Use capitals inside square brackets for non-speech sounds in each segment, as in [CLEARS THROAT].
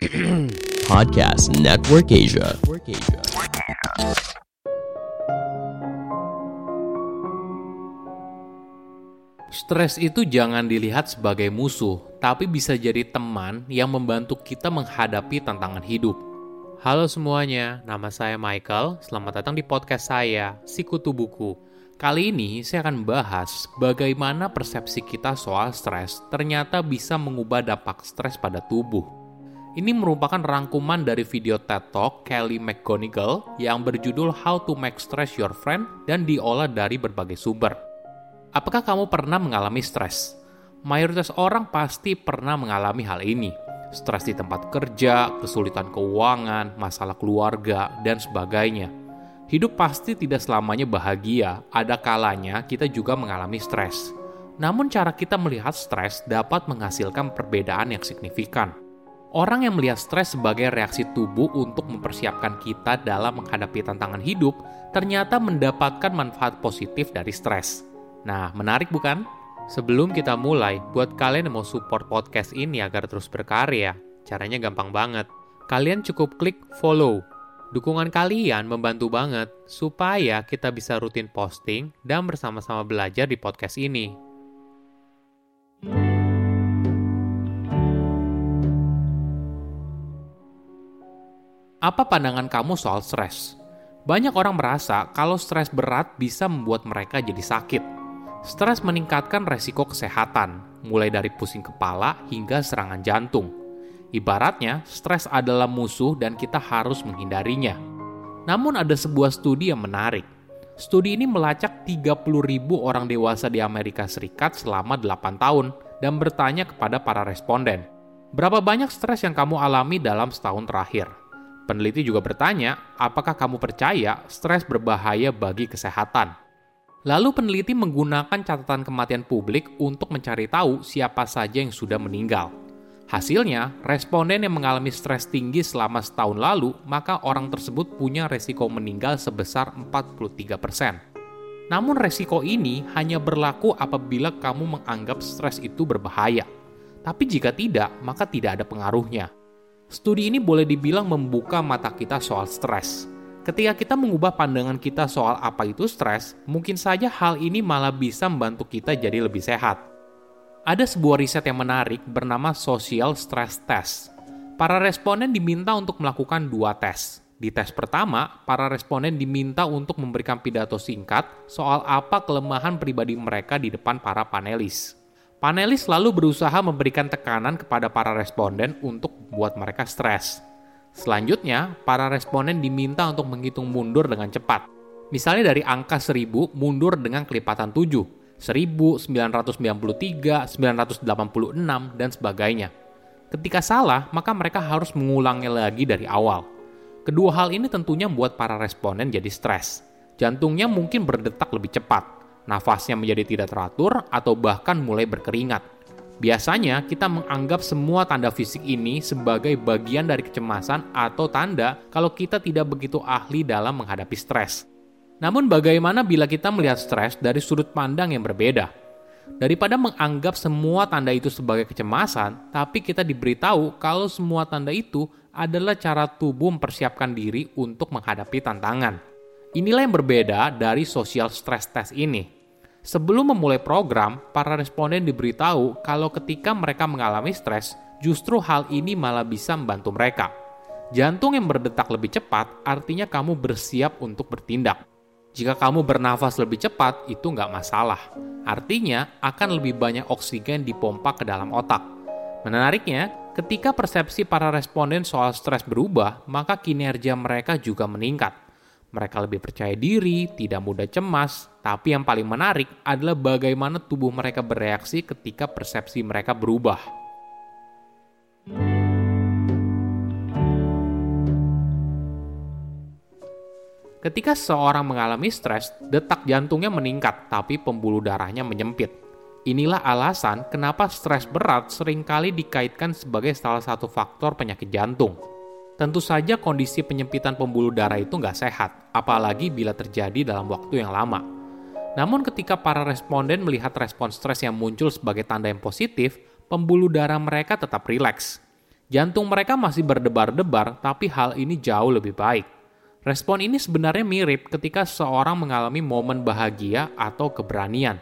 [CLEARS THROAT] Podcast Network Asia. Stres itu jangan dilihat sebagai musuh, tapi bisa jadi teman yang membantu kita menghadapi tantangan hidup. Halo semuanya, nama saya Michael. Selamat datang di podcast saya, Sikutu Buku. Kali ini saya akan bahas bagaimana persepsi kita soal stres ternyata bisa mengubah dampak stres pada tubuh. Ini merupakan rangkuman dari video TED Talk Kelly McGonigal yang berjudul How to Make Stress Your Friend dan diolah dari berbagai sumber. Apakah kamu pernah mengalami stres? Mayoritas orang pasti pernah mengalami hal ini. Stres di tempat kerja, kesulitan keuangan, masalah keluarga, dan sebagainya. Hidup pasti tidak selamanya bahagia, ada kalanya kita juga mengalami stres. Namun cara kita melihat stres dapat menghasilkan perbedaan yang signifikan. Orang yang melihat stres sebagai reaksi tubuh untuk mempersiapkan kita dalam menghadapi tantangan hidup ternyata mendapatkan manfaat positif dari stres. Nah, menarik bukan? Sebelum kita mulai, buat kalian yang mau support podcast ini agar terus berkarya, caranya gampang banget. Kalian cukup klik follow. Dukungan kalian membantu banget supaya kita bisa rutin posting dan bersama-sama belajar di podcast ini. Apa pandangan kamu soal stres? Banyak orang merasa kalau stres berat bisa membuat mereka jadi sakit Stres meningkatkan resiko kesehatan, mulai dari pusing kepala hingga serangan jantung. Ibaratnya, stres adalah musuh dan kita harus menghindarinya. Namun ada sebuah studi yang menarik. Studi ini melacak 30.000 orang dewasa di Amerika Serikat selama 8 tahun dan bertanya kepada para responden, berapa banyak stres yang kamu alami dalam setahun terakhir? Peneliti juga bertanya, apakah kamu percaya stres berbahaya bagi kesehatan? Lalu peneliti menggunakan catatan kematian publik untuk mencari tahu siapa saja yang sudah meninggal. Hasilnya, responden yang mengalami stres tinggi selama setahun lalu, maka orang tersebut punya resiko meninggal sebesar 43%. Namun resiko ini hanya berlaku apabila kamu menganggap stres itu berbahaya. Tapi jika tidak, maka tidak ada pengaruhnya. Studi ini boleh dibilang membuka mata kita soal stres. Ketika kita mengubah pandangan kita soal apa itu stres, mungkin saja hal ini malah bisa membantu kita jadi lebih sehat. Ada sebuah riset yang menarik bernama Social Stress Test. Para responden diminta untuk melakukan dua tes. Di tes pertama, para responden diminta untuk memberikan pidato singkat soal apa kelemahan pribadi mereka di depan para panelis. Panelis selalu berusaha memberikan tekanan kepada para responden untuk membuat mereka stres. Selanjutnya, para responden diminta untuk menghitung mundur dengan cepat. Misalnya dari angka 1000 mundur dengan kelipatan 7, 1993, 986, dan sebagainya. Ketika salah, maka mereka harus mengulangnya lagi dari awal. Kedua hal ini tentunya membuat para responden jadi stres. Jantungnya mungkin berdetak lebih cepat, nafasnya menjadi tidak teratur, atau bahkan mulai berkeringat Biasanya kita menganggap semua tanda fisik ini sebagai bagian dari kecemasan atau tanda kalau kita tidak begitu ahli dalam menghadapi stres. Namun bagaimana bila kita melihat stres dari sudut pandang yang berbeda? Daripada menganggap semua tanda itu sebagai kecemasan, tapi kita diberitahu kalau semua tanda itu adalah cara tubuh mempersiapkan diri untuk menghadapi tantangan. Inilah yang berbeda dari social stress test ini. Sebelum memulai program, para responden diberitahu kalau ketika mereka mengalami stres, justru hal ini malah bisa membantu mereka. Jantung yang berdetak lebih cepat artinya kamu bersiap untuk bertindak. Jika kamu bernafas lebih cepat, itu nggak masalah. Artinya, akan lebih banyak oksigen dipompa ke dalam otak. Menariknya, ketika persepsi para responden soal stres berubah, maka kinerja mereka juga meningkat. Mereka lebih percaya diri, tidak mudah cemas, tapi yang paling menarik adalah bagaimana tubuh mereka bereaksi ketika persepsi mereka berubah. Ketika seseorang mengalami stres, detak jantungnya meningkat, tapi pembuluh darahnya menyempit. Inilah alasan kenapa stres berat sering kali dikaitkan sebagai salah satu faktor penyakit jantung. Tentu saja kondisi penyempitan pembuluh darah itu nggak sehat, apalagi bila terjadi dalam waktu yang lama. Namun ketika para responden melihat respon stres yang muncul sebagai tanda yang positif, pembuluh darah mereka tetap rileks. Jantung mereka masih berdebar-debar, tapi hal ini jauh lebih baik. Respon ini sebenarnya mirip ketika seseorang mengalami momen bahagia atau keberanian.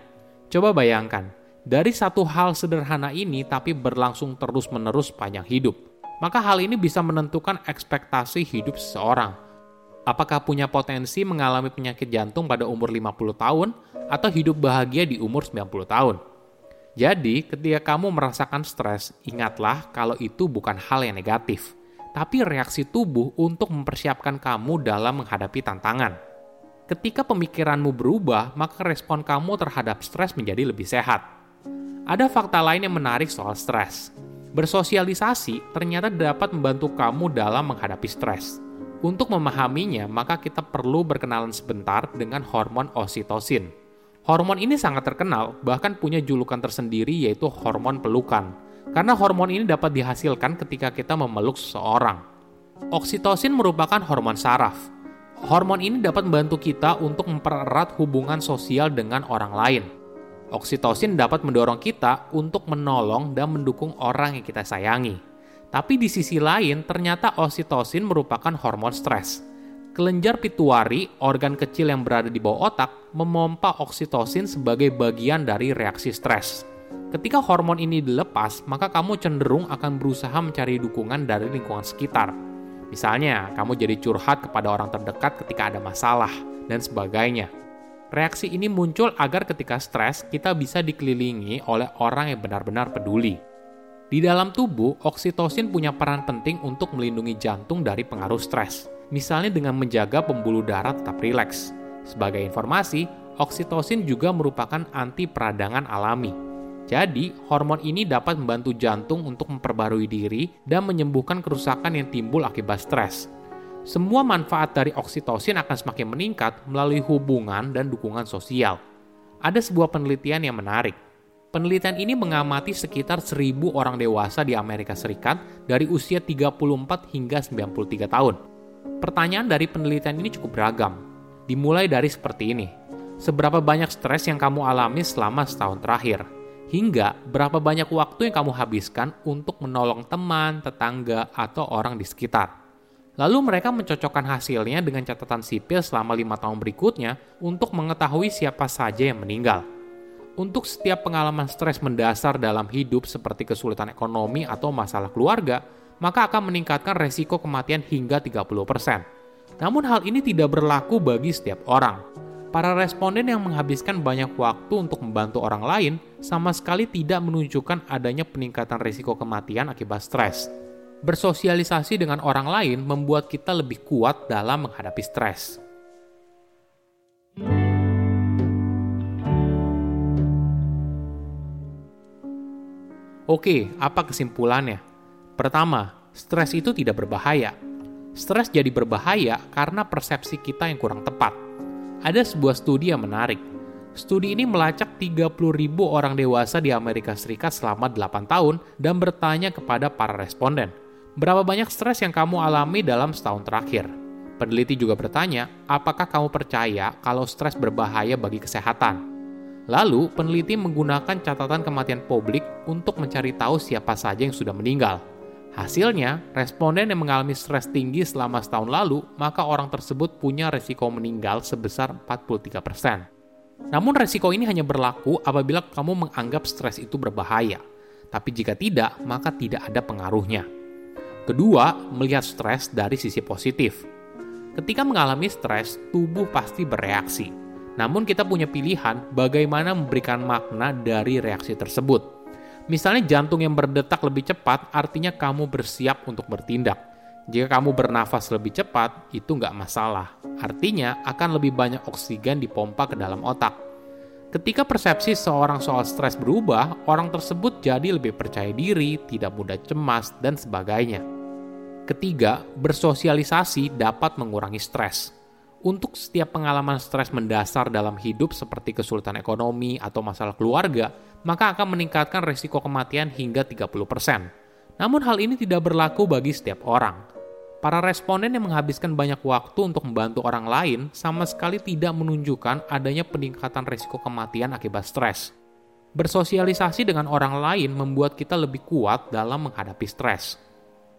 Coba bayangkan, dari satu hal sederhana ini tapi berlangsung terus-menerus panjang hidup. Maka hal ini bisa menentukan ekspektasi hidup seseorang. Apakah punya potensi mengalami penyakit jantung pada umur 50 tahun atau hidup bahagia di umur 90 tahun? Jadi, ketika kamu merasakan stres, ingatlah kalau itu bukan hal yang negatif, tapi reaksi tubuh untuk mempersiapkan kamu dalam menghadapi tantangan. Ketika pemikiranmu berubah, maka respon kamu terhadap stres menjadi lebih sehat. Ada fakta lain yang menarik soal stres. Bersosialisasi ternyata dapat membantu kamu dalam menghadapi stres. Untuk memahaminya, maka kita perlu berkenalan sebentar dengan hormon oksitosin Hormon ini sangat terkenal, bahkan punya julukan tersendiri yaitu hormon pelukan. Karena hormon ini dapat dihasilkan ketika kita memeluk seseorang. Oksitosin merupakan hormon saraf. Hormon ini dapat membantu kita untuk mempererat hubungan sosial dengan orang lain. Oksitosin dapat mendorong kita untuk menolong dan mendukung orang yang kita sayangi. Tapi di sisi lain, ternyata oksitosin merupakan hormon stres Kelenjar pituari, organ kecil yang berada di bawah otak, memompa oksitosin sebagai bagian dari reaksi stres. Ketika hormon ini dilepas, maka kamu cenderung akan berusaha mencari dukungan dari lingkungan sekitar. Misalnya, kamu jadi curhat kepada orang terdekat ketika ada masalah, dan sebagainya. Reaksi ini muncul agar ketika stres, kita bisa dikelilingi oleh orang yang benar-benar peduli. Di dalam tubuh, oksitosin punya peran penting untuk melindungi jantung dari pengaruh stres misalnya dengan menjaga pembuluh darah tetap rileks. Sebagai informasi, oksitosin juga merupakan anti peradangan alami. Jadi, hormon ini dapat membantu jantung untuk memperbarui diri dan menyembuhkan kerusakan yang timbul akibat stres. Semua manfaat dari oksitosin akan semakin meningkat melalui hubungan dan dukungan sosial. Ada sebuah penelitian yang menarik. Penelitian ini mengamati sekitar 1000 orang dewasa di Amerika Serikat dari usia 34 hingga 93 tahun Pertanyaan dari penelitian ini cukup beragam. Dimulai dari seperti ini. Seberapa banyak stres yang kamu alami selama setahun terakhir? Hingga berapa banyak waktu yang kamu habiskan untuk menolong teman, tetangga, atau orang di sekitar? Lalu mereka mencocokkan hasilnya dengan catatan sipil selama lima tahun berikutnya untuk mengetahui siapa saja yang meninggal. Untuk setiap pengalaman stres mendasar dalam hidup seperti kesulitan ekonomi atau masalah keluarga, maka akan meningkatkan resiko kematian hingga 30%. Namun hal ini tidak berlaku bagi setiap orang. Para responden yang menghabiskan banyak waktu untuk membantu orang lain sama sekali tidak menunjukkan adanya peningkatan risiko kematian akibat stres. Bersosialisasi dengan orang lain membuat kita lebih kuat dalam menghadapi stres. Oke, apa kesimpulannya? Pertama, stres itu tidak berbahaya. Stres jadi berbahaya karena persepsi kita yang kurang tepat. Ada sebuah studi yang menarik. Studi ini melacak 30.000 orang dewasa di Amerika Serikat selama 8 tahun dan bertanya kepada para responden, berapa banyak stres yang kamu alami dalam setahun terakhir? Peneliti juga bertanya, apakah kamu percaya kalau stres berbahaya bagi kesehatan? Lalu, peneliti menggunakan catatan kematian publik untuk mencari tahu siapa saja yang sudah meninggal. Hasilnya, responden yang mengalami stres tinggi selama setahun lalu, maka orang tersebut punya resiko meninggal sebesar 43%. Namun resiko ini hanya berlaku apabila kamu menganggap stres itu berbahaya. Tapi jika tidak, maka tidak ada pengaruhnya. Kedua, melihat stres dari sisi positif. Ketika mengalami stres, tubuh pasti bereaksi. Namun kita punya pilihan bagaimana memberikan makna dari reaksi tersebut. Misalnya jantung yang berdetak lebih cepat, artinya kamu bersiap untuk bertindak. Jika kamu bernafas lebih cepat, itu nggak masalah. Artinya akan lebih banyak oksigen dipompa ke dalam otak. Ketika persepsi seorang soal stres berubah, orang tersebut jadi lebih percaya diri, tidak mudah cemas, dan sebagainya. Ketiga, bersosialisasi dapat mengurangi stres. Untuk setiap pengalaman stres mendasar dalam hidup seperti kesulitan ekonomi atau masalah keluarga, maka akan meningkatkan risiko kematian hingga 30%. Namun hal ini tidak berlaku bagi setiap orang. Para responden yang menghabiskan banyak waktu untuk membantu orang lain sama sekali tidak menunjukkan adanya peningkatan risiko kematian akibat stres. Bersosialisasi dengan orang lain membuat kita lebih kuat dalam menghadapi stres.